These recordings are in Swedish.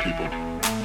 People.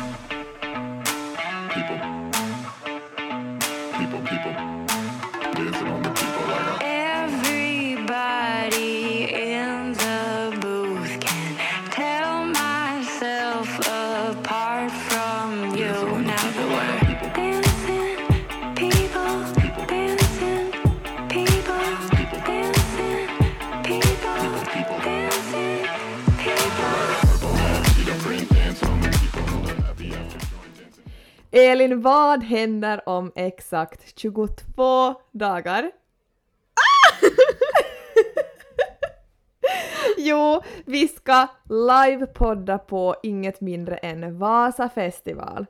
Elin, vad händer om exakt 22 dagar? jo, vi ska livepodda på inget mindre än Vasa festival.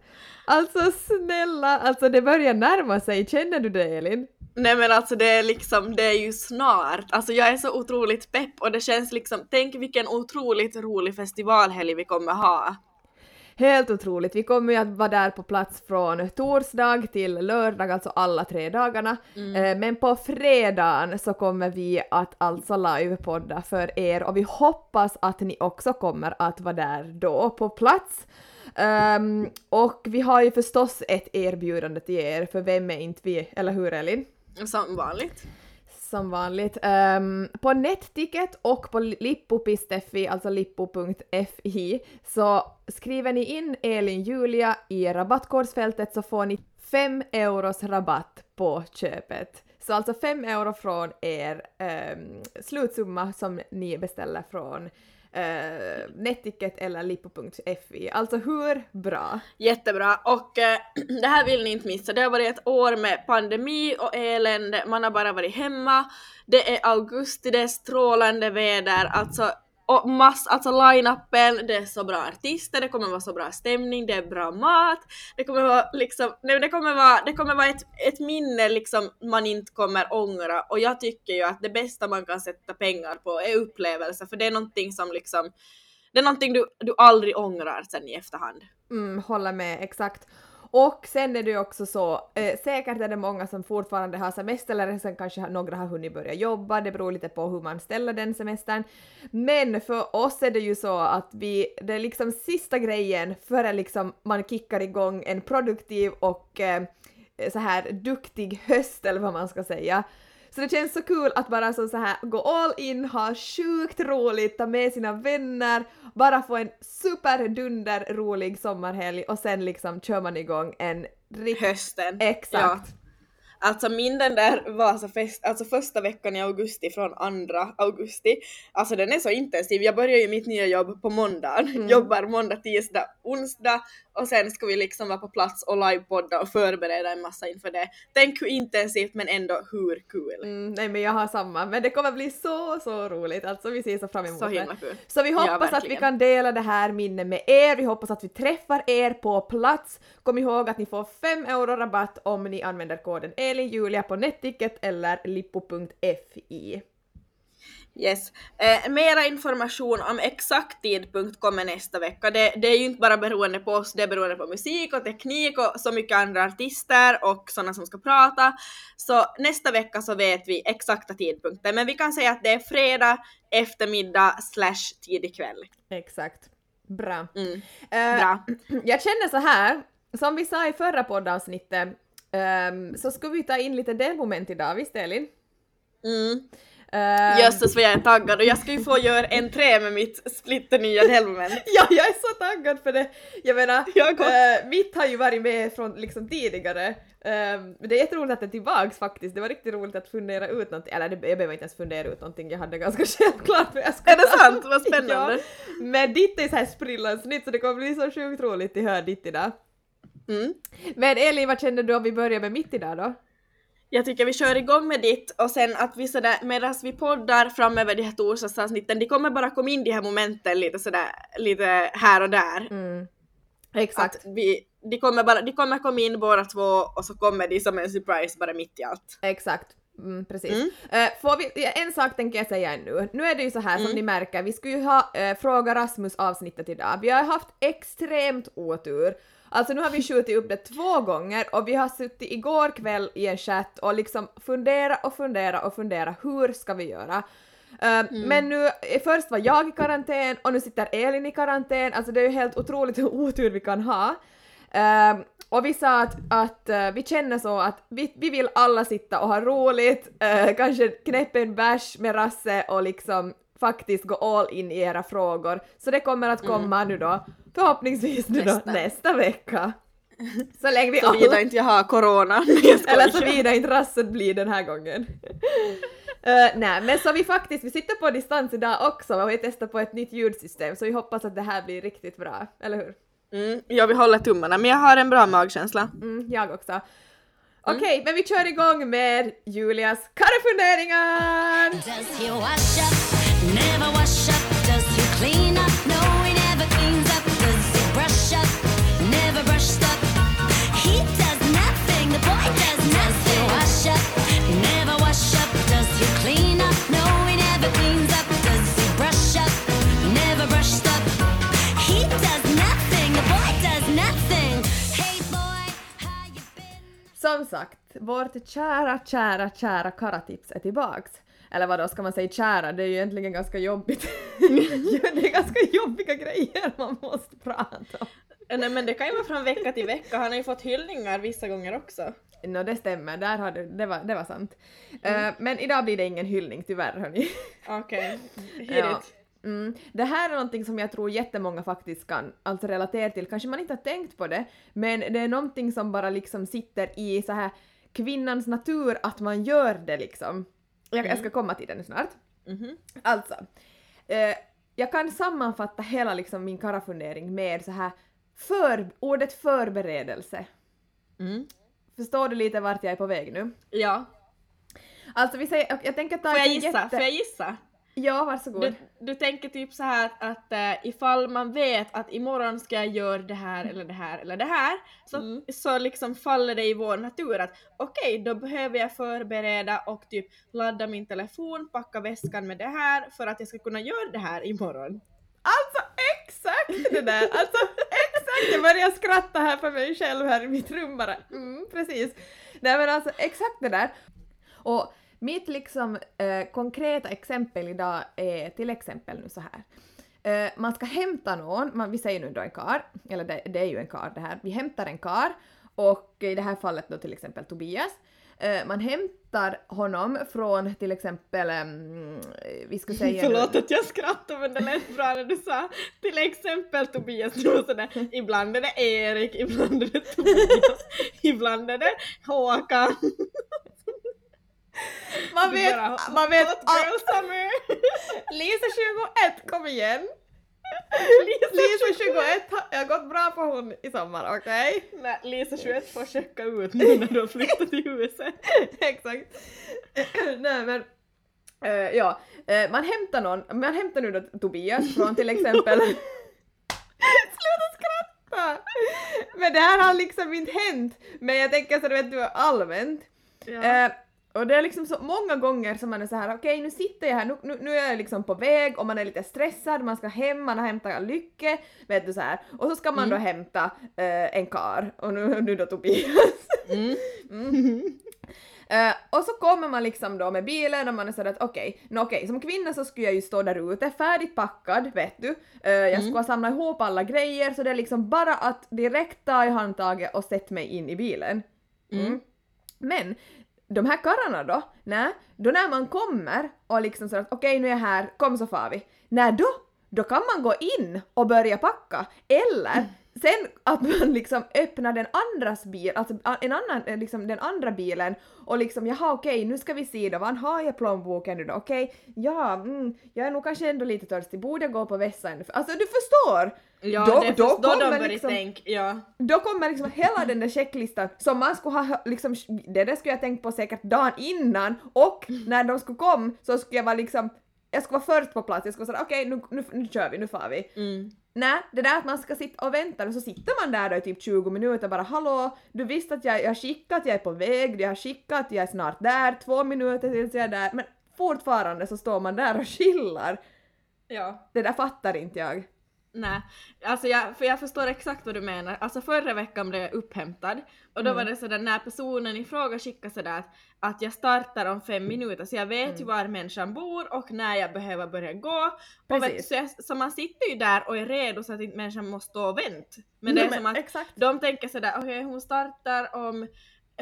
Alltså snälla, alltså det börjar närma sig, känner du det Elin? Nej men alltså det är liksom, det är ju snart. Alltså jag är så otroligt pepp och det känns liksom, tänk vilken otroligt rolig festivalhelg vi kommer ha. Helt otroligt. Vi kommer ju att vara där på plats från torsdag till lördag, alltså alla tre dagarna. Eh, Men på fredagen så kommer vi att alltså livepodda för er och vi hoppas att ni också kommer att vara där då på plats. Ehm, och vi har ju förstås ett erbjudande till er, för vem är inte vi, eller hur Elin? Som vanligt. Som vanligt. Um, på Netticket och på lippo.fi, alltså lippo.fi, så skriver ni in Elin Julia i rabattkodsfältet så får ni 5 euros rabatt på köpet. Så alltså 5 euro från er um, slutsumma som ni beställer från eh, Netticket eller lippo.fi. Alltså hur bra? Jättebra och eh, det här vill ni inte missa. Det har varit ett år med pandemi och elände, man har bara varit hemma. Det är augusti, det är strålande väder, alltså och mass, alltså line-upen, det är så bra artister, det kommer vara så bra stämning, det är bra mat, det kommer vara liksom, nej, det kommer vara, det kommer vara ett, ett minne liksom man inte kommer ångra och jag tycker ju att det bästa man kan sätta pengar på är upplevelser för det är någonting som liksom, det är någonting du, du aldrig ångrar sen i efterhand. Mm, håller med, exakt. Och sen är det ju också så, eh, säkert är det många som fortfarande har semester eller sen kanske några har hunnit börja jobba, det beror lite på hur man ställer den semestern. Men för oss är det ju så att vi, det är liksom sista grejen före liksom man kickar igång en produktiv och eh, så här duktig höst eller vad man ska säga. Så det känns så kul att bara så, så här gå all in, ha sjukt roligt, ta med sina vänner, bara få en superdunder rolig sommarhelg och sen liksom kör man igång en riktig... Hösten. Exakt. Alltså min den där Vasafest, alltså första veckan i augusti från andra augusti, alltså den är så intensiv. Jag börjar ju mitt nya jobb på måndagen, Mm. jobbar måndag, tisdag, onsdag och sen ska vi liksom vara på plats och livepodda och förbereda en massa inför det. Tänk hur intensivt men ändå hur kul. Mm, nej men jag har samma, men det kommer bli så så roligt, alltså vi ser så fram emot Så himla kul. Så vi Ja, hoppas att vi kan dela det här minnet med er, vi hoppas att vi träffar er på plats. Kom ihåg att ni får 5 euro rabatt om ni använder koden ELINJULIA på netticket eller lippo.fi. Yes. Eh, mera information om exakt tidpunkt kommer nästa vecka. Det, det är ju inte bara beroende på oss, det är beroende på musik och teknik och så mycket andra artister och sådana som ska prata. Så nästa vecka så vet vi exakta tidpunkter, men vi kan säga att det är fredag eftermiddag slash tidig kväll. Exakt. Bra. Mm. Eh, Bra. Jag känner så här, som vi sa i förra poddavsnittet, ehm, så ska vi ta in lite delmoment idag, visst Elin? Mm. Ehm, Jösses vad jag är taggad och jag ska ju få göra entré med mitt splitternya delmoment. Ja, jag är så taggad för det! Jag menar, Jag också. eh, mitt har ju varit med från liksom tidigare. Ehm, men det är jätteroligt att det är tillbaks faktiskt, det var riktigt roligt att fundera ut någonting, eller jag behöver inte ens fundera ut någonting, jag hade ganska självklart vad jag skulle Är det sant? Vad spännande. Ja. Men ditt är så här sprillans nytt så det kommer bli så sjukt roligt att höra ditt idag. Mm. Men Elin, vad känner du om vi börjar med mitt idag då? Jag tycker vi kör igång med ditt och sen att vi sådär medan vi poddar framöver de här torsdagsavsnitten, de kommer bara komma in de här momenten lite sådär lite här och där. Mm. Exakt. Att vi, de kommer bara, de kommer komma in båda två och så kommer de som en surprise bara mitt i allt. Exakt. Mm, precis. Mm. Får vi, en sak tänker jag säga ännu. Nu är det ju så här som Mm. ni märker, vi skulle ju ha eh, Fråga Rasmus avsnittet idag. Vi har haft extremt otur. Alltså nu har vi skjutit upp det två gånger och vi har suttit igår kväll i en chatt och liksom fundera och fundera och fundera hur ska vi göra? Eh, Men nu, eh, först var jag i karantän och nu sitter Elin i karantän, alltså det är ju helt otroligt hur otur vi kan ha. Eh, och vi sa att, att eh, vi känner så att vi, vi vill alla sitta och ha roligt, eh, kanske knäppa en bärs med Rasse och liksom faktiskt gå all in i era frågor. Så det kommer att komma nu då, förhoppningsvis nu då Nästa. nästa vecka. Så länge vi Såvida alla... inte jag har corona. Jag. Eller såvida inte rasset blir den här gången. Eh, nej, men så vi faktiskt, vi sitter på distans idag också och vi testar på ett nytt ljudsystem så vi hoppas att det här blir riktigt bra, eller hur? Mm, jag vill hålla tummarna men jag har en bra magkänsla. Mm, jag också. Okej, men vi kör igång med Julias karrefunderingar! Som sagt, vårt kära, kära, kära karatips är tillbaks. Eller vad då ska man säga kära, det är ju egentligen ganska jobbigt. det är ganska jobbiga grejer man måste prata om. Eh, Nej men det kan ju vara från vecka till vecka, han har ju fått hyllningar vissa gånger också. Nå det stämmer, där har du, det, var, det var sant. Eh, men idag blir det ingen hyllning tyvärr hörni. Okej, hit Ja. Mm. Det här är någonting som jag tror jättemånga faktiskt kan alltså relatera till. Kanske man inte har tänkt på det, men det är någonting som bara liksom sitter i så här kvinnans natur att man gör det liksom. Jag, jag ska komma till det nu snart. Mhm. Alltså, eh, jag kan sammanfatta hela liksom min karafundering med så här för, ordet förberedelse. Mm. Förstår du lite vart jag är på väg nu? Ja, Alltså vi säger, jag tänker ta får jag gissa? jätte- Får jag gissa? Ja, varsågod. Du, du tänker typ så här att, äh, ifall man vet att imorgon ska jag göra det här eller det här eller det här så, Mm. så liksom faller det i vår natur att okej då behöver jag förbereda och typ ladda min telefon, packa väskan med det här för att jag ska kunna göra det här imorgon. Alltså exakt det där! Alltså exakt! Jag börjar skratta här för mig själv här i mitt rum bara. Mm, precis. Nej men alltså exakt det där. Och mitt liksom eh, konkreta exempel idag är till exempel nu så här. Eh, man ska hämta någon, man, vi säger nu då en kar, eller det, det är ju en kar det här, vi hämtar en kar och i det här fallet då till exempel Tobias. Eh, man hämtar honom från till exempel, em, vi ska säga... nu- Förlåt att jag skrattar men det lät bra när du sa till exempel Tobias, du var sådär, ibland är det Erik, ibland är det Tobias, ibland är det Håkan. Man Du vet, bara, man vet Hot girl summer! Lisa 21, kom igen! Lisa Lisa 21 har jag har gått bra på hon i sommar, okej? Nej, Lisa 21 får checka ut nu när du har flyttat till huset. Exakt. Nej men, eh, ja, eh, man hämtar någon, man hämtar nu då Tobias från till exempel Sluta skratta! Men det här har liksom inte hänt, men jag tänker så du vet du allmänt. Ja. Eh, och det är liksom så många gånger som man är så här: okej nu sitter jag här, nu, nu, nu är jag liksom på väg och man är lite stressad, man ska hem, man har hämtat Lycke, vet du så här. Och så ska man då hämta eh, en kar och nu, nu då Tobias. Mm. Eh, och så kommer man liksom då med bilen och man är sådär att okej, nå okej, som kvinna så skulle jag ju stå där ute färdigt packad, vet du. Eh, jag skulle ha samlat ihop alla grejer så det är liksom bara att direkt ta i handtaget och sätta mig in i bilen. Mm. Men de här karlarna då, nej, då när man kommer och liksom så att okej nu är jag här, kom så far vi. När då, då kan man gå in och börja packa. Eller sen att man liksom öppnar den andras bil, alltså en annan, eh, liksom den andra bilen och liksom jaha okej nu ska vi se då, vad har jag plånboken nu då, okej, ja, mm, jag är nog kanske ändå lite törstig, borde jag gå på vässan? Alltså du förstår! Ja, Då- det då då de kommer börjar liksom- tänka, ja. Då kommer liksom hela den där checklistan som man skulle ha liksom, det där skulle jag tänkt på säkert dagen innan och när de skulle komma så skulle jag vara liksom, jag skulle vara först på plats, jag skulle säga okej nu, nu, nu kör vi, nu far vi. Mm. Nej, det där att man ska sitta och vänta och så sitter man där då i typ 20 minuter bara hallå, du visste att jag, jag har skickat, jag är på väg, jag har skickat, jag är snart där, två minuter tills jag är där, men fortfarande så står man där och chillar. Ja. Det där fattar inte jag. Nej, alltså jag, för jag förstår exakt vad du menar. Alltså förra veckan blev jag upphämtad och då Mm. var det sådär när personen i fråga skickade sådär att, att jag startar om fem minuter så jag vet Mm. ju var människan bor och när jag behöver börja gå. Och vet, Precis. så, jag, så man sitter ju där och är redo så att inte människan måste stå och vänta. Men det Nej, är som att Exakt. de tänker sådär okej hon startar om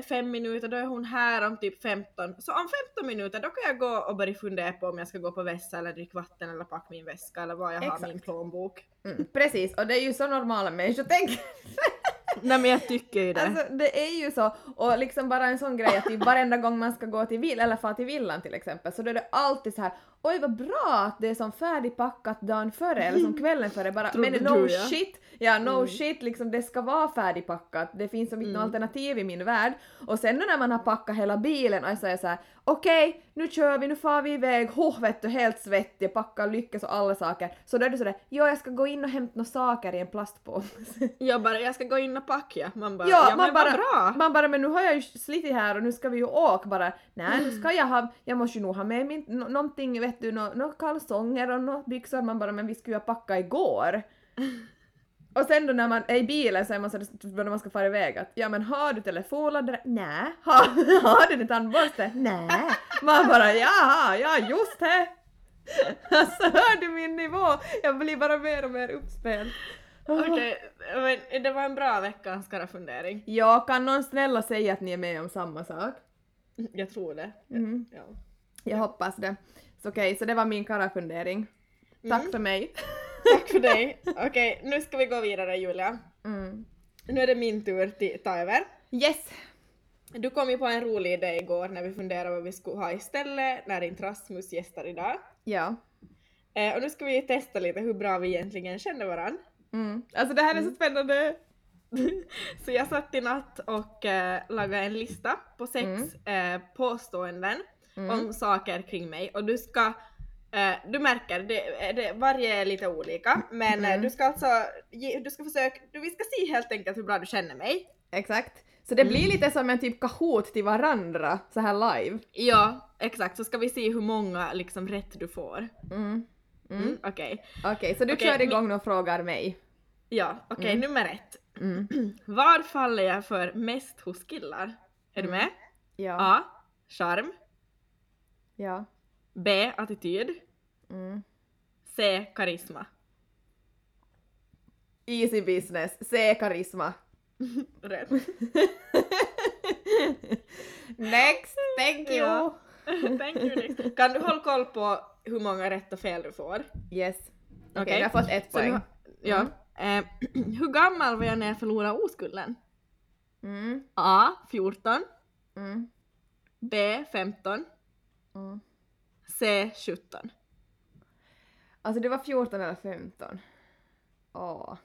fem minuter, då är hon här om typ 15. Så om 15 minuter då kan jag gå och börja fundera på om jag ska gå på vässa eller dricka vatten eller packa min väska eller vad jag har Exakt. min plånbok. Mm, precis, och det är ju så normala människor tänker. Nej men jag tycker ju det. Alltså det är ju så, och liksom bara en sån grej att typ varenda gång man ska gå till vill eller fara till villan till exempel så då är det alltid så här oj vad bra att det är som färdigpackat dagen före eller som kvällen före bara men no ja. shit, ja no Mm. shit liksom det ska vara färdigpackat, det finns som inte Mm. något alternativ i min värld och sen när man har packat hela bilen och så är jag så här okej nu kör vi, nu far vi iväg, oh vet du helt svettig, packar lyckas och alla saker så då är det sådär jo jag ska gå in och hämta några saker i en plastpåse. Jag bara, jag ska gå in och packa. Man bara, Ja, ja, man men bara, bra! man bara men nu har jag ju slitit här och nu ska vi ju åka bara. Nej nu ska jag ha, jag måste ju nog ha med min, nå- någonting vet du, nå nå kalsonger och nå byxor. Man bara men vi skulle ju ha packat igår. Och sen då när man är i bilen så är man så när man ska fara iväg att ja men har du telefonladdare? Nej. Har, har du din tandborste? Nej. Man bara jaha, ja just det. Alltså hör du min nivå? Jag blir bara mer och mer uppspelt. Okej, men det var en bra veckans fundering. Ja, kan någon snälla säga att ni är med om samma sak? Jag tror det. Mm. Ja. Jag hoppas det. Så okej, så det var min karafundering. Tack Mm. för mig. Tack för dig. Okej, nu ska vi gå vidare Julia. Mm. Nu är det min tur till ta över. Yes! Du kom ju på en rolig idé igår när vi funderade vad vi skulle ha istället när inte Rasmus gästar idag. Ja. Eh, och nu ska vi testa lite hur bra vi egentligen känner varandra. Mm. Alltså det här är så spännande. Så jag satt i natt och eh, lagade en lista på sex eh, påståenden Mm. om saker kring mig och du ska eh, du märker, det, det, varje är lite olika men eh, Mm. du ska alltså, du ska försöka, du, vi ska se helt enkelt hur bra du känner mig. Exakt. Så det blir lite som en typ Kahoot till varandra, så här live. Ja, exakt, så ska vi se hur många liksom rätt du får. Mm. Mm. Okej, Okej, så du Okej, kör igång och frågar mig. ja, okej nummer ett. Mm. Var faller jag för mest hos killar? Är du med? Ja. A. Charm. Ja. B. Attityd. Mm. C. Karisma. Easy business. Se karisma. Rätt. Next, thank you! Ja. Thank you next. Kan du hålla koll på hur många rätt och fel du får? Yes. Okej, Okej. jag har fått ett poäng. ja. Eh, hur gammal var jag när jag förlorade oskulden? Mm. A. 14. Mm. B. 15. Mm. C. 17. Alltså det var 14 eller 15. Åh.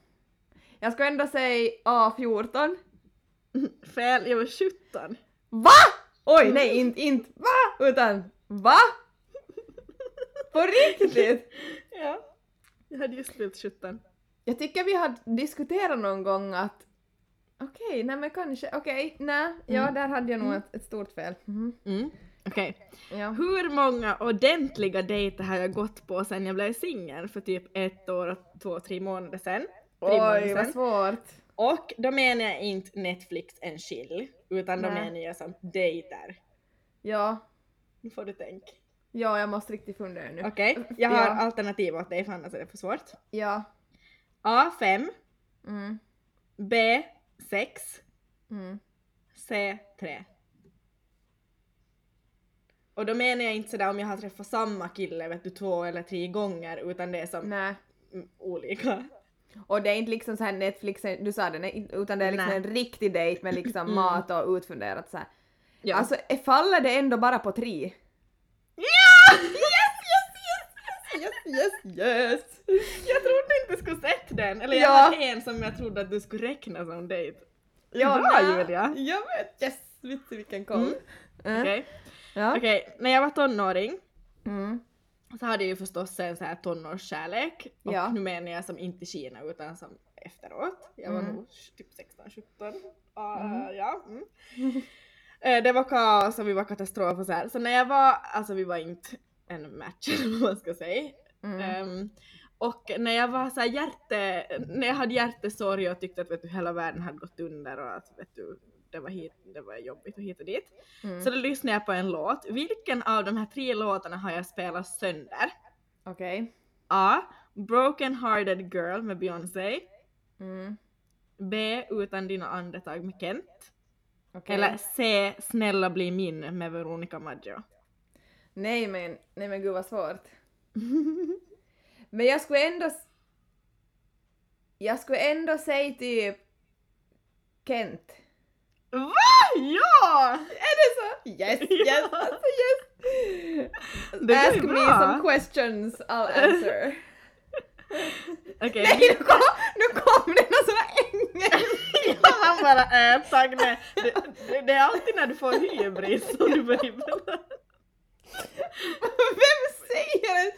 Jag ska ändå säga A14. Fel, jag var 17. VA? Oj, nej inte, inte va? Utan VA? På riktigt? Ja. Jag hade just fyllt 17. Jag tycker vi har diskuterat någon gång att okej, nej men kanske, okej, nej, ja där hade jag nog ett, ett stort fel. Mhm. Mm. Okej. Ja. Hur många ordentliga dejter har jag gått på sen jag blev singel för typ ett år och två, tre månader sen? Tre månader Oj, vad svårt. Och då menar jag inte Netflix and chill, utan då Nej. menar jag som dejter. Ja, Nu får du tänka. ja, jag måste riktigt fundera nu. Okej, jag har Ja. alternativ åt dig för annars är det för svårt. Ja. A. 5 Mm. B. 6 Mm. C. 3 Och då menar jag inte sådär om jag har träffat samma kille vet du två eller tre gånger utan det är som Nej. mm, olika. Och det är inte liksom så här Netflix, du sa det, nej, utan det är liksom Nej. en riktig dejt med liksom mat och utfunderat så här. Ja. Alltså faller det ändå bara på tre? ja! Yes, yes, yes, yes, Yes! Jag trodde inte du skulle sett den, eller jag Ja. hade en som jag trodde att du skulle räkna som dejt. Ja, Bra, nej. Julia. Jag vet! Yes! Vet du vilken koll? Mm. Äh. Okej, Ja. Okej, när jag var tonåring Mm. så hade jag ju förstås en så här tonårskärlek. Och Ja. nu menar jag som inte i Kina utan som efteråt. Jag var Mm. nog typ 16-17. Uh, Ja. Mm. Eh, det var kaos och vi var katastrof och så här. Så när jag var, alltså vi var inte en match eller vad man ska säga. Mm. Ehm, Och när jag var så hjärte, när jag hade hjärtesorg och tyckte att vet du, hela världen hade gått under och att vet du, det var, hit, det var jobbigt och hit och dit. Mm. Så då lyssnade jag på en låt. Vilken av de här tre låtarna har jag spelat sönder? Okej. A. Broken Hearted Girl med Beyoncé. Mm. B. Utan dina andetag med Kent. Okej. Eller C. Snälla bli min med Veronica Maggio. Nej men, nej men gud vad svårt. men jag skulle ändå... Jag skulle ändå säga typ Kent. Va? Ja! Är det så? Yes, yes, Ja. alltså yes! Det Ask me bra. some questions, I'll answer. Okej, Nej, nu kom, nu kom det någon som var engelska! Ja, man bara äh, tack nej. Det, det, det är alltid när du får hybris som du börjar. Vem säger det?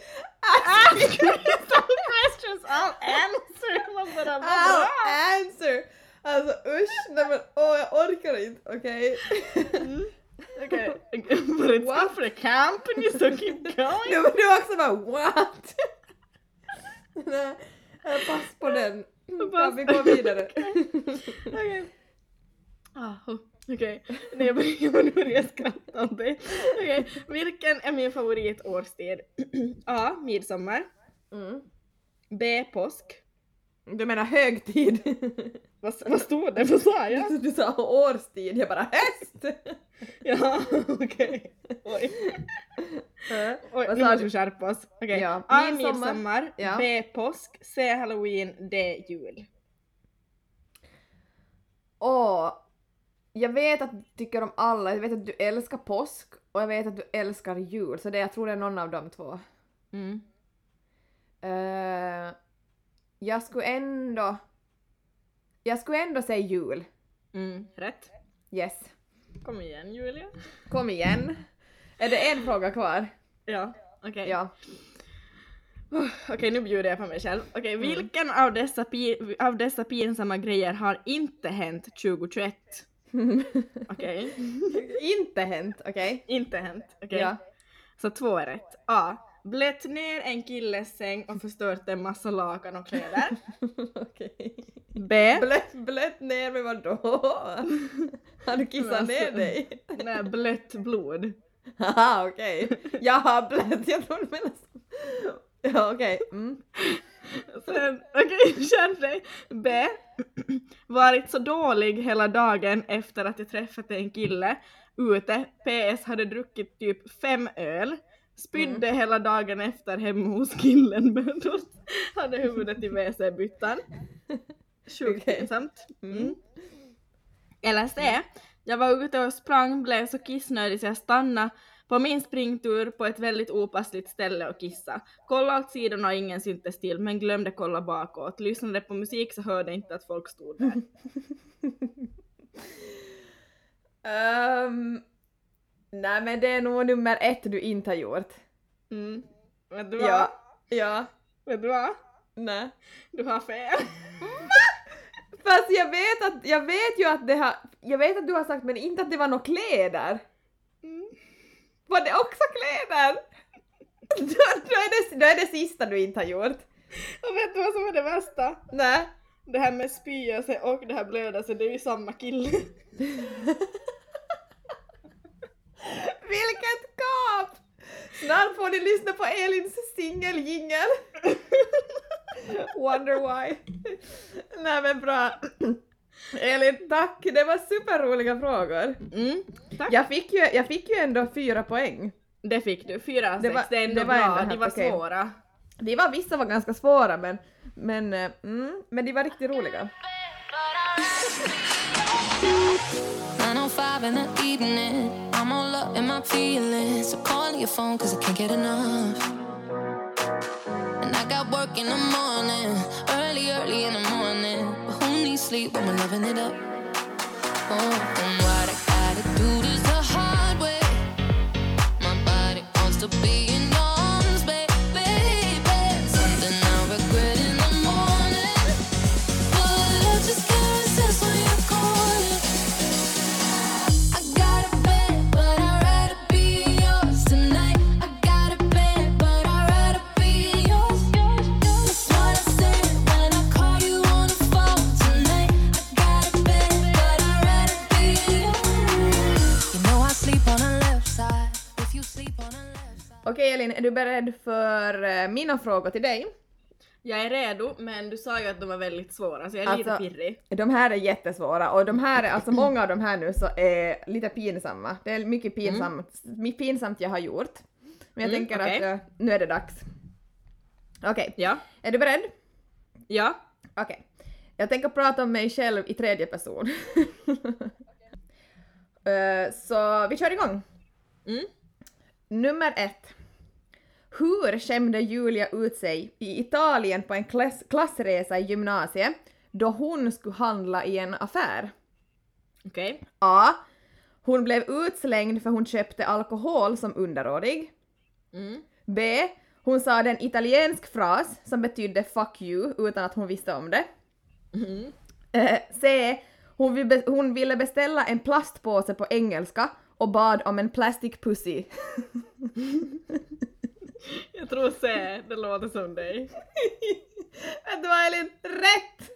Ask me some questions, I'll answer. Man bara I'll answer! Alltså usch, nej men åh jag orkar inte, okej? Okej, but it's What? good for the company so keep going. var du också bara what? Nej, pass på den. Kan vi gå vidare? Okej. Ah, oh, Okej, nej jag börjar, börjar skratta åt dig. Okej, vilken är min favoritårstid? A. Midsommar. Mm. B. Påsk. Du menar högtid? Vad, vad stod det? Vad sa jag? Du sa årstid, jag bara häst! Ja, okej. Oj. Oj, Vad nu måste du? vi skärpa oss. Okej. Ja, A. midsommar. Ja. B. Påsk. C. Halloween. D. Jul. Åh, jag vet att du tycker om alla, jag vet att du älskar påsk och jag vet att du älskar jul, så det, jag tror det är någon av de två. Mm. Eh, jag skulle ändå... Jag skulle ändå säga jul. Mm. Rätt. Yes. Kom igen Julia. Kom igen. Är det en fråga kvar? Ja, okej. Ja. Okej, nu bjuder jag på mig själv. Okej, Mm. vilken av dessa, av dessa pinsamma grejer har inte hänt 2021? Okej. Inte hänt, okej? inte hänt. Okej. Ja. Så två är rätt. A. Blött ner en killes säng och förstört en massa lakan och kläder. okej. B. Blött, blött ner med vadå? Har du kissat Men ner alltså- dig? Nej, blött blod. Haha, okej. Jaha, blött. Jag trodde du menade så. Ja, okej. Mm. Sen, okej, känn dig. B. Varit så dålig hela dagen efter att jag träffat en kille ute. PS hade druckit typ fem öl. Spydde hela dagen efter hemma hos killen men då hade huvudet i WC-byttan. Sjukt pinsamt. Mm. Eller C. Jag var ute och sprang, blev så kissnödig så jag stannade på min springtur på ett väldigt opassligt ställe och kissa. Kolla åt sidorna och ingen syntes till men glömde kolla bakåt. Lyssnade på musik så hörde inte att folk stod där. Ehm, nej men det är nog nummer ett du inte har gjort. Mm. Vet du vad? Ja. Ja. Vet du vad? Nej. Du har fel. Fast jag vet att, jag vet ju att det har, jag vet att du har sagt men inte att det var några kläder. Mm. Var det också kläder? då, då, är det, då är det sista du inte har gjort. Och vet du vad som är det värsta? Nej. Det här med spyelse och det här blödelse, det är ju samma kille. Vilket kap! Snart får ni lyssna på Elins singeljingel. Wonder why. Nej men bra. Elin, tack! Det var superroliga frågor. Mm. Tack. Jag fick ju, jag fick ju ändå fyra poäng. Det fick du, fyra av Det sex. var- det är ändå det var bra, ändå de var okej. svåra. Det var, vissa var ganska svåra men, men, eh, mm, men de var riktigt roliga. 905 in the evening. I'm all up in my feelings. So call your phone cause I can't get enough. And I got work in the morning, early, early in the morning. But who needs sleep when we're loving it up? Oh, and what Elin, är du beredd för eh, mina frågor till dig? Jag är redo, men du sa ju att de var väldigt svåra så jag är lite Alltså- pirrig. De här är jättesvåra och de här är, alltså många av de här nu så är lite pinsamma. Det är mycket pinsamt, mycket pinsamt jag har gjort. Men jag Mm, tänker okej. att eh, nu är det dags. Okej, Ja. är du beredd? Ja. Okej. Jag tänker prata om mig själv i tredje person. Eh, så vi kör igång. Mm. Nummer ett. Hur skämde Julia ut sig i Italien på en klass- klassresa i gymnasiet då hon skulle handla i en affär? Okej. A. Hon blev utslängd för hon köpte alkohol som underårig. Mm. B. Hon sa en italiensk fras som betydde 'fuck you' utan att hon visste om det. Mm. Eh, C. Hon, vill hon ville beställa en plastpåse på engelska och bad om en plastic pussy. Jag tror C, det låter som dig. Vet du vad Elin? Rätt!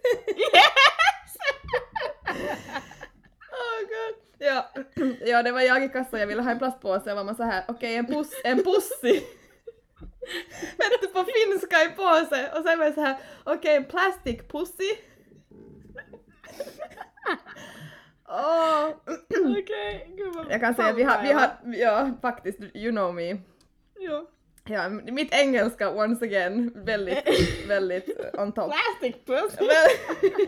oh God. Ja. ja, det var jag i kassan, jag ville ha en plastpåse och var man så här, okej en, puss, en pussy. Vet du, på finska i påse och sen var jag så här, okej en plastic pussy. Åh. Okej, gud vad Jag kan säga att vi har, vi har, ja faktiskt, you know me. Ja. Ja, mitt engelska once again, väldigt, väldigt on top. Plastic puss! Men-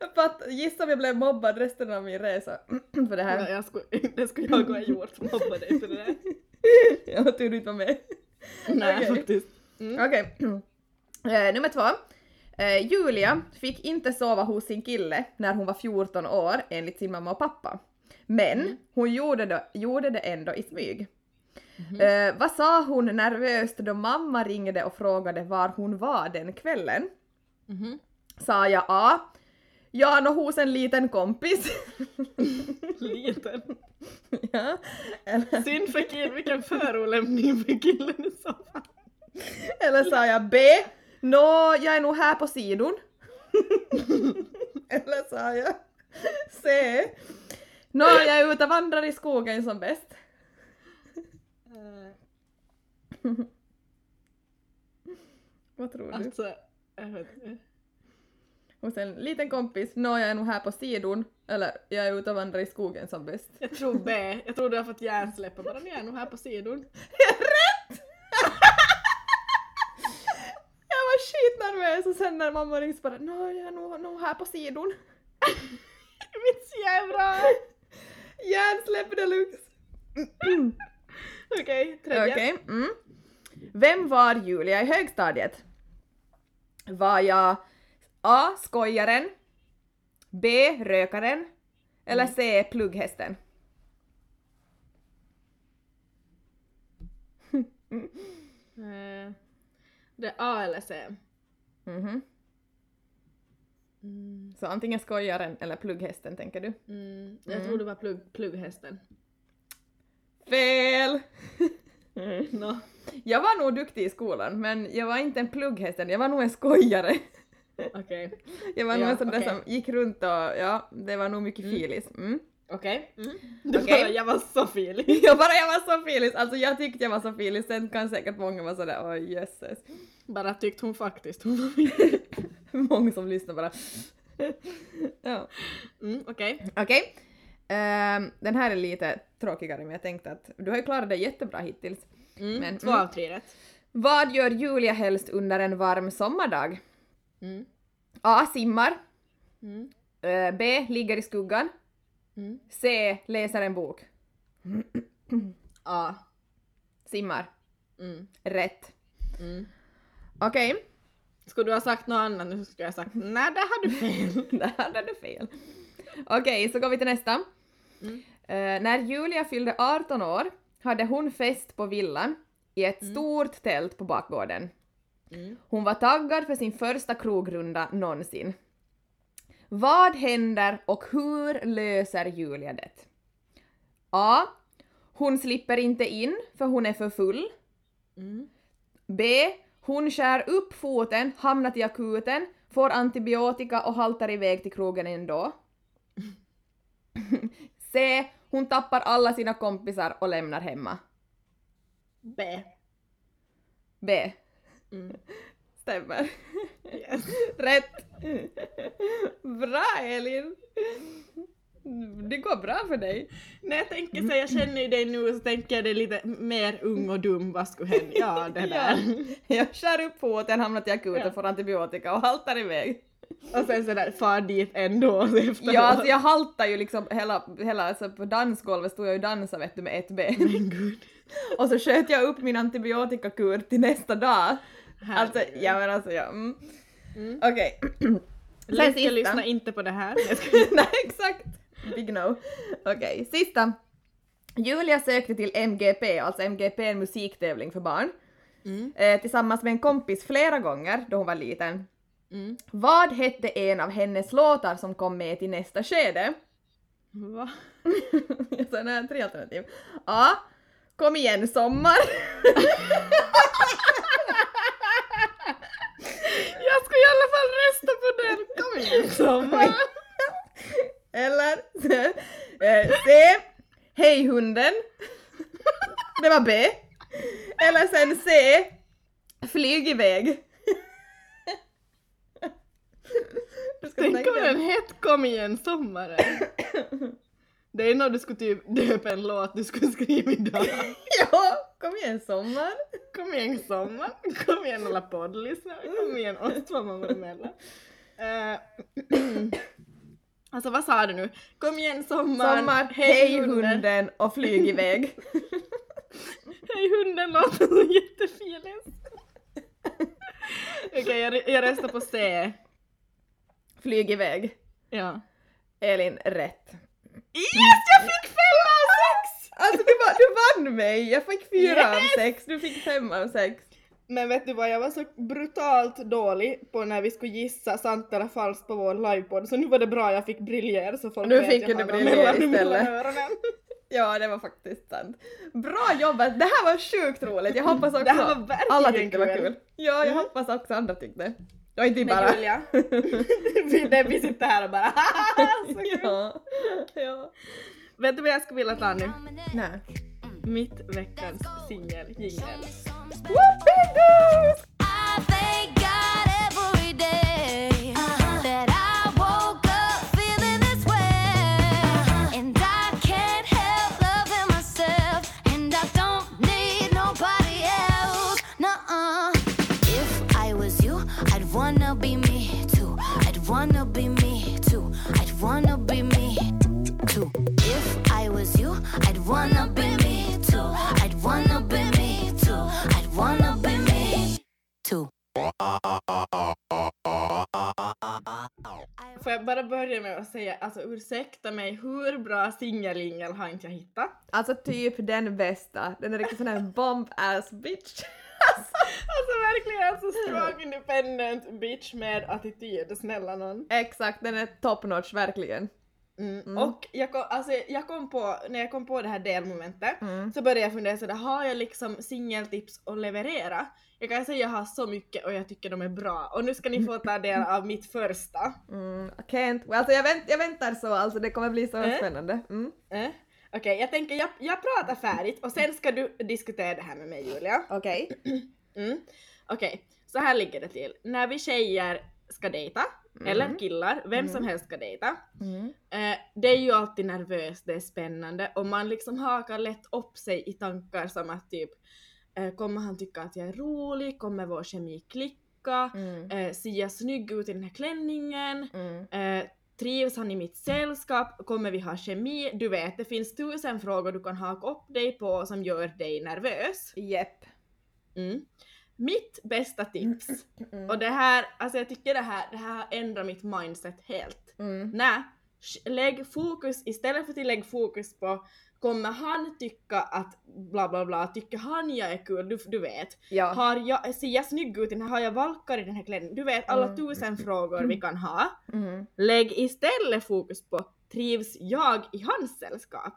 Fatt, gissa om jag blev mobbad resten av min resa för det Ja, här. jag skulle, det skulle jag ha gjort, mobba dig för det där. Jag tur du inte var med. Nej Okej. faktiskt. Okej. Eh, nummer två. Eh, Julia fick inte sova hos sin kille när hon var 14 år enligt sin mamma och pappa. Men hon gjorde det, gjorde det ändå i smyg. Eh, vad sa hon nervöst då mamma ringde och frågade var hon var den kvällen? Mhm. Sa jag A. Ja, nå hos en liten kompis. Liten. ja. Eller, Synd för killen, vilken förolämpning för killen i så fall. eller sa jag B. Nå, jag är nog här på sidon. eller sa jag C. Nå, jag är ute och vandrar i skogen som bäst. Vad tror du? Alltså, jag vet inte. Hos en liten kompis. Nå, jag är nog här på sidon. Eller, jag är ute och vandrar i skogen som bäst. Jag tror B. Jag tror du har fått hjärnsläpp bara ni är nog här på sidon. Rätt! jag var skitnervös och sen när mamma ringde så bara Nå, jag är nog, nog här på sidon. Mitt jävla... Hjärnsläpp deluxe. Okej, tredje. Okej. Mm. Vem var Julia i högstadiet? Var jag A. Skojaren B. Rökaren eller C. Plugghästen? Eh, Det är A eller C. Mhm. Så antingen skojaren eller plugghästen tänker du? Mm, jag tror det var plugg, plugghästen. Fel! Nå. Jag var nog duktig i skolan men jag var inte en plugghästen, jag var nog en skojare. Okej. Jag var nog Ja, en sån där okej. som gick runt och ja, det var nog mycket filis. Mm. Okej. Mm. Det Okej. bara, jag var så filig. Jag bara jag var så filis, alltså jag tyckte jag var så filis, sen kan säkert många vara sådär oj jösses. Bara tyckte hon faktiskt hon var filig. Många som lyssnar bara. ja. Mm, Okej. Okej. Ehm, den här är lite tråkigare men jag tänkte att du har ju klarat dig jättebra hittills. Mm, Men, två mm. av tre rätt. Vad gör Julia helst under en varm sommardag? Mm. A. Simmar. Mm. Eh, B. Ligger i skuggan. Mm. C. Läser en bok. A. Simmar. Mm. Rätt. Okej. Skulle du ha sagt något annat nu skulle jag ha sagt nej där har du fel. Där hade du fel. Okej, så går vi till nästa. Mm. Eh, när Julia fyllde 18 år hade hon fest på villan i ett stort tält på bakgården. Mm. Hon var taggad för sin första krogrunda någonsin. Vad händer och hur löser Julia det? A. Hon slipper inte in för hon är för full. Mm. B. Hon skär upp foten, hamnar till akuten, får antibiotika och haltar iväg till krogen ändå. C. Hon tappar alla sina kompisar och lämnar hemma. B. B. Mm. Stämmer. Yes. Rätt! Bra Elin! Det går bra för dig. När jag tänker så, jag känner ju dig nu så tänker jag det lite mer ung och dum, vad skulle hända? Ja, det där. Jag skär upp foten, hamnar till akuten, Ja. får antibiotika och haltar iväg. Och sen sådär far dit ändå efteråt. Ja, alltså jag haltar ju liksom hela, hela alltså på dansgolvet stod jag ju och dansade vet du med ett ben. Men gud. Och så sköt jag upp min antibiotikakur till nästa dag. Alltså, Herregud. ja men alltså ja. Mm. Mm. Okej. Lycka sista. lyssna inte på det här. Jag Nej exakt. Big no. Okej, sista. Julia sökte till MGP, alltså MGP är en musiktävling för barn, Mm. eh, tillsammans med en kompis flera gånger då hon var liten. Mm. Vad hette en av hennes låtar som kom med till nästa skede? Va? Så det är tre alternativ. A. Kom igen sommar. Jag ska i alla fall rösta på den! Kom igen sommar! Eller eh, C. Hej hunden. Det var B. Eller sen C. Flyg iväg. Tänk om den hette Kom igen sommaren! Det är nog du skulle typ döpa en låt du skulle skriva idag. Ja, kom igen sommar. Kom igen sommar, kom igen alla poddlyssnare, kom igen oss två mammor emellan. Eh, alltså vad sa du nu? Kom igen sommar, Sommar, hej hunden och flyg iväg. Hej hunden låter så jättefint. Okej, jag, jag röstar på C. Flyg iväg. Ja. Elin, rätt. Yes, jag fick fem av sex! Alltså du, du vann mig! Jag fick fyra av Yes! sex, du fick fem av sex. Men vet du vad, jag var så brutalt dålig på när vi skulle gissa sant eller falskt på vår livepodd så nu var det bra jag fick briljera så folk Nu vet fick jag du briljera mellan- istället. Ja, det var faktiskt sant. Bra jobbat! Det här var sjukt roligt. Jag hoppas också Det här var verkligen alla tyckte det var kul. kul. Ja, jag Mm. hoppas också andra tyckte. Och inte bara... Julia, vi, det, vi sitter här och bara ja. ja. Vet du vad jag skulle vilja ta nu? Nej. Mitt veckans singeljingel. Whoopie-doos! I wanna be me too. I'd wanna be me too. I'd wanna be me too. Får jag bara börja med att säga, alltså ursäkta mig, hur bra singeljingel har inte jag hittat? Alltså typ den bästa. Den är riktigt sån här bomb ass bitch. Alltså verkligen alltså strong independent bitch med attityd, snälla någon. Exakt, den är top notch verkligen. Mm. Och jag kom, alltså, jag kom på, när jag kom på det här delmomentet Mm. så började jag fundera sådär, har jag liksom singeltips att leverera? Jag kan säga att jag har så mycket och jag tycker de är bra och nu ska ni få ta del av mitt första. Mm, can't. Alltså jag, vänt, jag väntar så, alltså det kommer bli så Eh? spännande. Mm. Eh? Okej, jag tänker jag, jag pratar färdigt och sen ska du diskutera det här med mig Julia. Okej. Mm. Okej, så här ligger det till. När vi tjejer ska dejta, eller killar, vem som helst ska dejta. Mm. Eh, det är ju alltid nervöst, det är spännande och man liksom hakar lätt upp sig i tankar som att typ eh, kommer han tycka att jag är rolig, kommer vår kemi klicka, Mm. eh, ser jag snygg ut i den här klänningen, Mm. eh, trivs han i mitt sällskap, kommer vi ha kemi? Du vet, det finns tusen frågor du kan haka upp dig på som gör dig nervös. Jepp. Mm. Mitt bästa tips, Mm. och det här, alltså jag tycker det här, det här har ändrat mitt mindset helt. Mm. Nej, lägg fokus, istället för att lägga fokus på kommer han tycka att bla bla bla, tycker han jag är kul, du, du vet. Ja. Har jag, ser jag snygg ut i den här, har jag valkar i den här klänningen? Du vet alla Mm. tusen frågor vi kan ha. Mm. Lägg istället fokus på trivs jag i hans sällskap?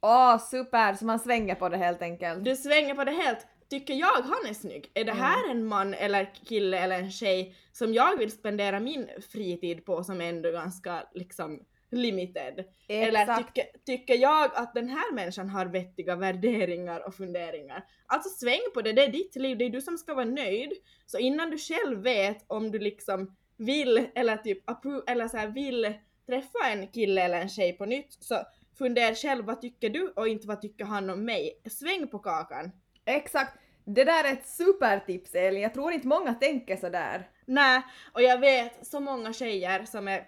Åh, super! Så man svänger på det helt enkelt. Du svänger på det helt. Tycker jag han är snygg? Är det här en man eller kille eller en tjej som jag vill spendera min fritid på som ändå är ganska liksom limited. Eller Exakt. tycker, tycker jag att den här människan har vettiga värderingar och funderingar? Alltså sväng på det, det är ditt liv, det är du som ska vara nöjd. Så innan du själv vet om du liksom vill eller typ eller så här vill träffa en kille eller en tjej på nytt så fundera själv vad tycker du och inte vad tycker han om mig. Sväng på kakan. Exakt. Det där är ett supertips Elin, jag tror inte många tänker sådär. Nej, och jag vet så många tjejer som är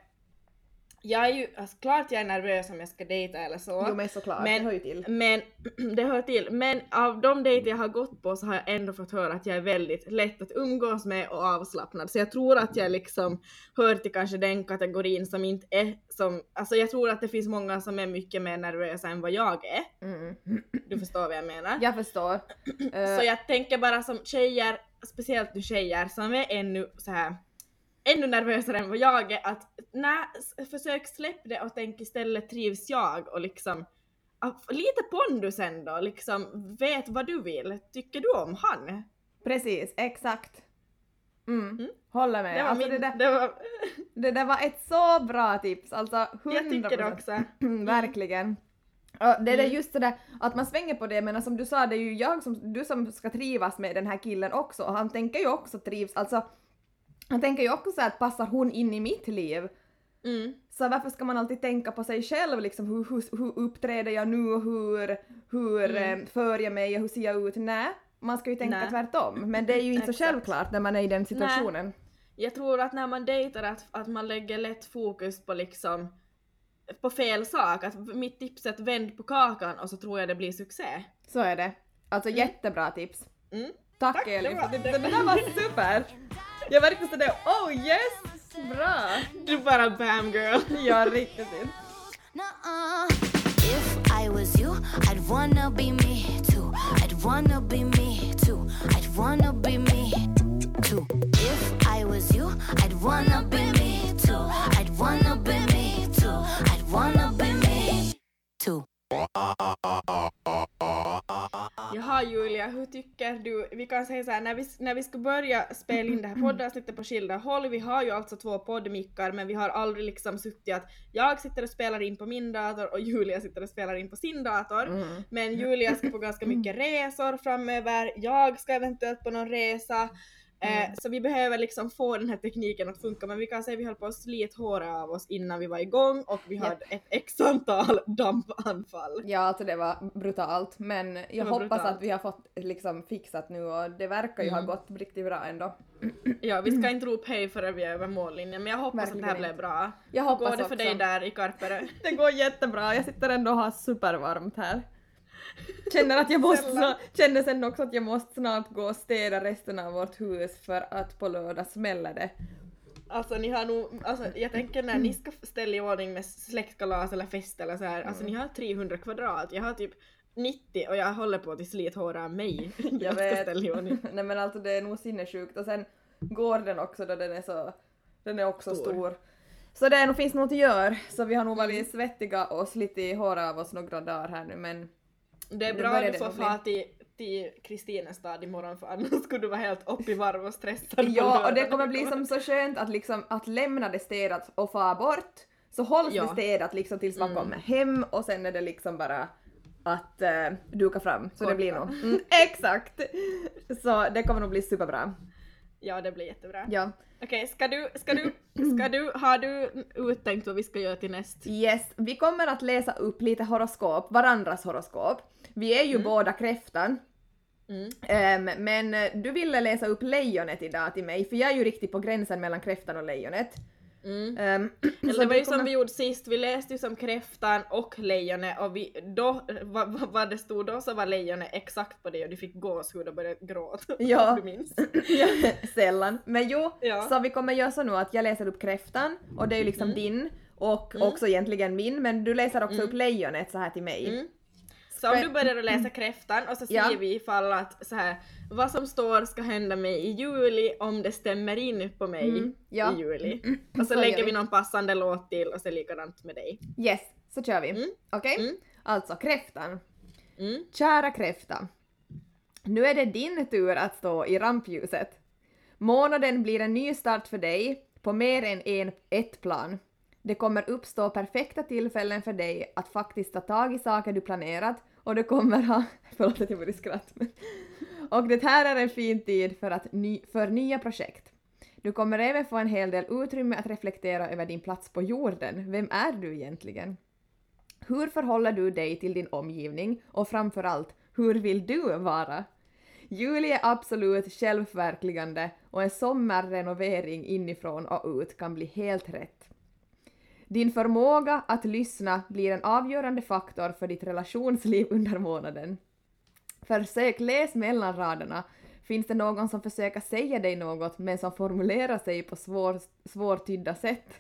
jag är ju, alltså klart jag är nervös om jag ska dejta eller så. Jo men såklart, Men- det hör ju till. Men det hör till. Men av de dejter jag har gått på så har jag ändå fått höra att jag är väldigt lätt att umgås med och avslappnad. Så jag tror att jag liksom hör till kanske den kategorin som inte är som, alltså jag tror att det finns många som är mycket mer nervösa än vad jag är. Mm. Du förstår vad jag menar? Jag förstår. Eh, Så jag tänker bara som tjejer, speciellt nu tjejer som är ännu så här ännu nervösare än vad jag är att nej, försök släpp det och tänk istället trivs jag och liksom lite pondus ändå, liksom vet vad du vill. Tycker du om han? Precis, exakt. Mm. Mm. Håller med. Det var alltså, min, det, där, det var, det där var ett så bra tips, alltså 100%. jag tycker det också. Verkligen. Ja, det är Mm. just det där att man svänger på det men som du sa det är ju jag som, du som ska trivas med den här killen också och han tänker ju också trivs, alltså han tänker ju också så att passar hon in i mitt liv? Mm. Så varför ska man alltid tänka på sig själv liksom hur, hur, hur uppträder jag nu och hur, hur Mm. eh, för jag mig och hur ser jag ut? Nej, man ska ju tänka Nej. tvärtom men det är ju inte så självklart när man är i den situationen. Jag tror att när man dejtar att, att man lägger lätt fokus på liksom på fel sak. Att mitt tips är att vänd på kakan och så tror jag det blir succé. Så är det. Alltså jättebra tips. Mm. Tack, Tack, det Elin, var- det, det, det där var super! Jag var riktigt sådär oh yes! Bra! Du bara bam girl. Ja, riktigt. If I was you, I'd wanna be me too. I'd wanna be me kan säga såhär, när vi, när vi ska börja spela in det här poddavsnittet på skilda håll, vi har ju alltså två poddmickar men vi har aldrig liksom suttit att jag sitter och spelar in på min dator och Julia sitter och spelar in på sin dator. Mm. Men Julia ska på ganska mycket resor framöver, jag ska eventuellt på någon resa. Eh, så vi behöver liksom få den här tekniken att funka men vi kan säga att vi höll på att slita håret av oss innan vi var igång och vi Japp. hade ett x antal dampanfall. Ja, alltså det var brutalt men jag hoppas brutalt. att vi har fått liksom fixat nu och det verkar ju Mm. ha gått riktigt bra ändå. Ja, vi ska inte ropa hej förrän vi är över mållinjen, men jag hoppas Verkligen att det här inte. blev bra. Jag hoppas går det för också. dig där i Karpere? Det går jättebra, jag sitter ändå och har supervarmt här. Känner att jag måste snart, känner sen också att jag måste snart gå och städa resten av vårt hus för att på lördag smäller det. Alltså ni har nog, alltså jag tänker när ni ska ställa i ordning med släktkalas eller fest eller så här, alltså ni har 300 kvadrat, jag har typ 90 och jag håller på att slita håret av mig. Jag, vet. Nej men alltså det är nog sinnessjukt och sen går den också då den är så, den är också Stor. stor. Så det är finns nog att göra, så vi har nog varit svettiga och slitit håret av oss några dagar här nu men Det är bra att du får fara till, till Kristinestad imorgon för annars skulle du vara helt upp i varv och stressad Ja, och det kommer bli som så skönt att liksom att lämna det städat och fara bort. Så hålls Ja. det städat liksom tills man Mm. kommer hem och sen är det liksom bara att uh, duka fram. Så det blir Korta. nog. Mm, exakt! Så det kommer nog bli superbra. Ja, det blir jättebra. Ja. Okej, ska du, ska du, ska du, har du uttänkt vad vi ska göra till näst? Yes, vi kommer att läsa upp lite horoskop, varandras horoskop. Vi är ju båda kräftan. Mm. Ehm, men eh, du ville läsa upp lejonet idag till mig, för jag är ju riktigt på gränsen mellan kräftan och lejonet. Mm. Ehm, Eller det var ju kommer- som vi gjorde sist, vi läste ju som kräftan och lejonet och vi, då, vad, vad- vad det stod då så var lejonet exakt på det och du fick gåshud och började gråta. Ja. Du minns? Sällan. Men jo, Ja. så vi kommer göra så nu att jag läser upp kräftan och det är ju liksom Mm. din och Mm. också egentligen min men du läser också Mm. upp lejonet så här till mig. Mm. Så om du börjar att läsa kräftan och så Ja. skriver vi ifall att så här, vad som står ska hända mig i juli om det stämmer in på mig Mm, ja. i juli. Och så, Så lägger vi. vi någon passande låt till och så likadant med dig. Yes, så kör vi. Mm. Okej? Mm. Alltså kräftan. Mm. Kära kräfta. Nu är det din tur att stå i rampljuset. Månaden blir en ny start för dig på mer än en, ett plan. Det kommer uppstå perfekta tillfällen för dig att faktiskt ta tag i saker du planerat och du kommer ha... Förlåt att jag började skratta. men- Och det här är en fin tid för, att ny, för nya projekt. Du kommer även få en hel del utrymme att reflektera över din plats på jorden. Vem är du egentligen? Hur förhåller du dig till din omgivning och framförallt, hur vill du vara? Juli är absolut självförverkligande och en sommarrenovering inifrån och ut kan bli helt rätt. Din förmåga att lyssna blir en avgörande faktor för ditt relationsliv under månaden. Försök läs mellan raderna. Finns det någon som försöker säga dig något men som formulerar sig på svår, svårtydda sätt?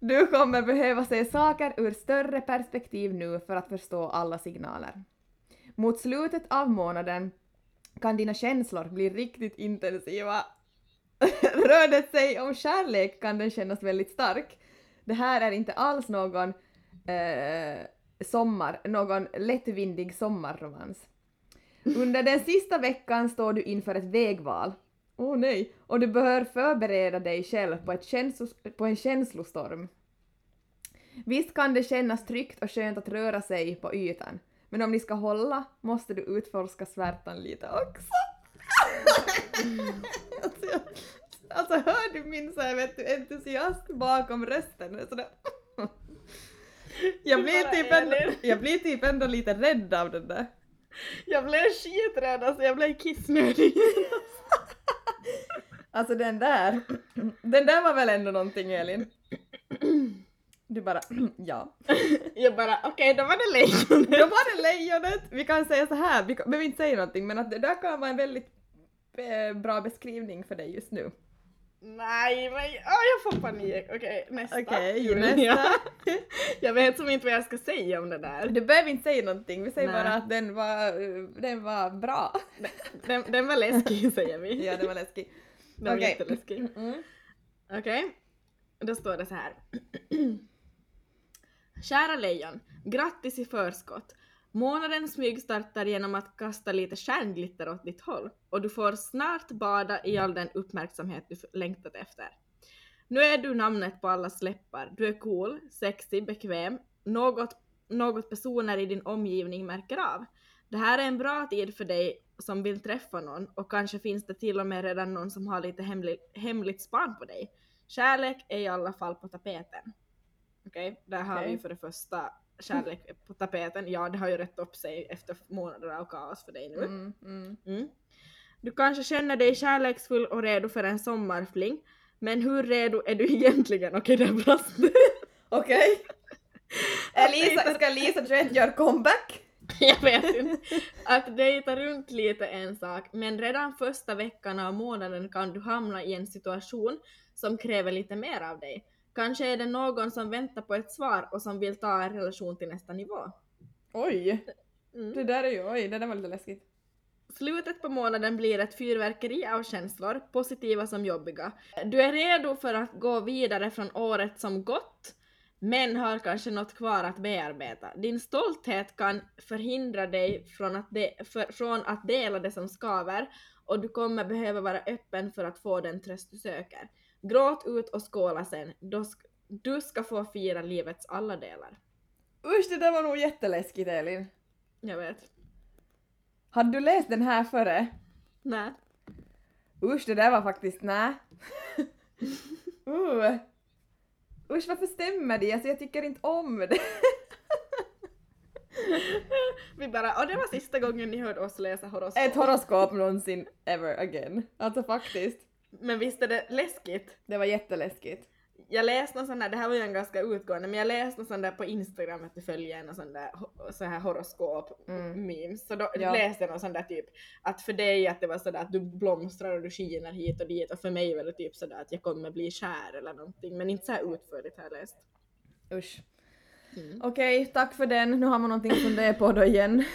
Du kommer behöva se saker ur större perspektiv nu för att förstå alla signaler. Mot slutet av månaden kan dina känslor bli riktigt intensiva. Rör det sig om kärlek kan den kännas väldigt stark. Det här är inte alls någon eh, sommar, någon lättvindig sommarromans. Under den sista veckan står du inför ett vägval. Åh oh, nej! Och du bör förbereda dig själv på, ett känslos, på en känslostorm. Visst kan det kännas tryggt och skönt att röra sig på ytan, men om ni ska hålla måste du utforska svärtan lite också. alltså, jag, alltså hör du min så här, vet du, entusiasm bakom rösten? Jag blir, typ ändå, jag blir typ ändå lite rädd av den där. Jag blev skiträdd, alltså jag blev kissnödig. Alltså den där, den där var väl ändå någonting Elin? Du bara ja. jag bara okej, då var det lejonet. Då var det lejonet! Vi kan säga så här, vi behöver inte säga någonting men att det där kan vara en väldigt bra beskrivning för dig just nu. Nej men åh, jag får panik. Okej nästa. Okej, Julia. nästa. jag vet som inte vad jag ska säga om det där. Du behöver inte säga någonting, vi säger Nej. bara att den var, eh, den var bra. Den, den var läskig säger vi. ja, den var läskig. Den var jätteläskig. Mm. Okej, då står det så här. Kära lejon, grattis i förskott. Månaden smygstartar genom att kasta lite stjärnglitter åt ditt håll och du får snart bada i all den uppmärksamhet du längtat efter. Nu är du namnet på allas läppar. Du är cool, sexig, bekväm, något, något personer i din omgivning märker av. Det här är en bra tid för dig som vill träffa någon och kanske finns det till och med redan någon som har lite hemlig, hemligt span på dig. Kärlek är i alla fall på tapeten. Okej, där har vi för det första kärlek är på tapeten. Ja, det har ju rätt upp sig efter månader av kaos för dig nu. Mm, mm. Mm. Du kanske känner dig kärleksfull och redo för en sommarfling, men hur redo är du egentligen? Okej, det brast. Okej. Är Lisa, ska Lisa 21 göra comeback? Jag vet inte. Att dejta runt lite är en sak, men redan första veckan av månaden kan du hamna i en situation som kräver lite mer av dig. Kanske är det någon som väntar på ett svar och som vill ta en relation till nästa nivå. Oj, Mm. det där är ju, oj, det där var lite läskigt. Slutet på månaden blir ett fyrverkeri av känslor, positiva som jobbiga. Du är redo för att gå vidare från året som gått, men har kanske något kvar att bearbeta. Din stolthet kan förhindra dig från att, de, för, från att dela det som skaver och du kommer behöva vara öppen för att få den tröst du söker. Gråt ut och skåla sen. Då sk- du ska få fira livets alla delar. Usch, det där var nog jätteläskigt Elin. Jag vet. Hade du läst den här före? Nej. Usch, det där var faktiskt nä. uh. Usch, varför stämmer det? Alltså jag tycker inte om det. Vi bara, och det var sista gången ni hörde oss läsa horoskop. Ett horoskop någonsin ever again. Alltså faktiskt. Men visst är det läskigt? Det var jätteläskigt. Jag läste någon sån där, det här var ju en ganska utgående, men jag läste någon sån där på Instagram att du följer en sån där så här horoskop Mm. memes. Så då Ja. läste jag någon sån där typ att för dig att det var sådär att du blomstrar och du skiner hit och dit och för mig var det typ sådär att jag kommer bli kär eller någonting men inte så här utförligt har jag läst. Usch. Mm. Okej, tack för den. Nu har man någonting att fundera på då igen.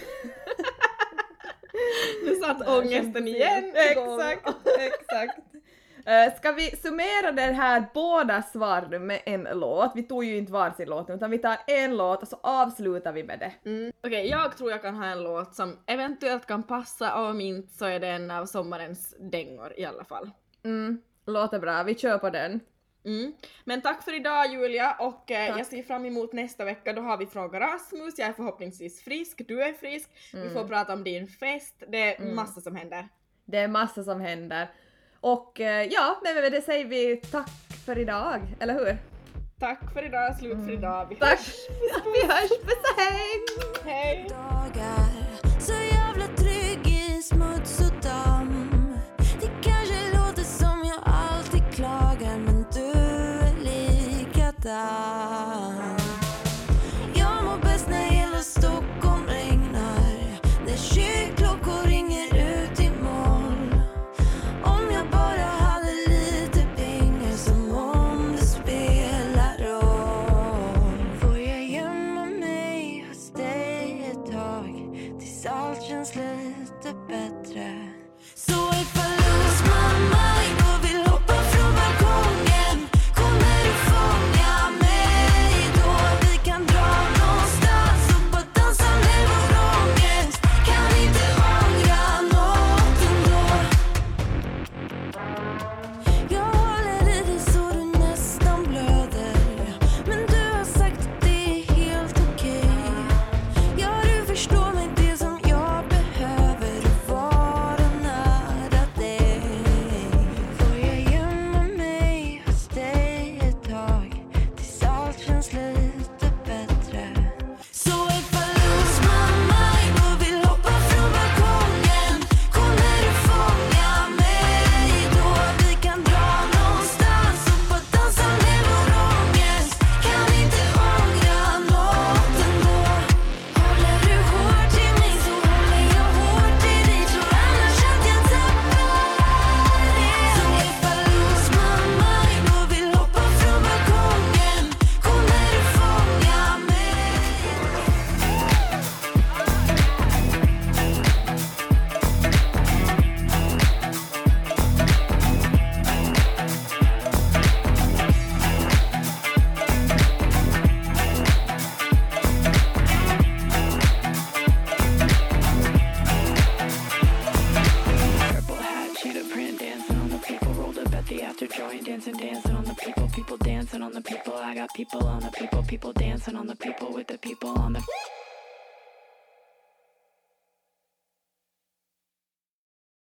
Nu satt ångesten igen. Exakt, exakt. Eh, ska vi summera det här båda svar nu med en låt? Vi tog ju inte varsin låt utan vi tar en låt och så avslutar vi med det. Mm. Okej, okay, jag tror jag kan ha en låt som eventuellt kan passa och om inte så är det en av sommarens dängor i alla fall. Mm, låter bra. Vi kör på den. Mm. Men tack för idag Julia och eh, jag ser fram emot nästa vecka, då har vi Fråga Rasmus, jag är förhoppningsvis frisk, du är frisk, mm. vi får mm. prata om din fest, det är mm. massa som händer. Det är massa som händer. Och eh, ja, men med det säger vi tack för idag, eller hur? Tack för idag, slut för mm. idag. Vi hörs. Tack! Vi hörs, puss och hej! Hej!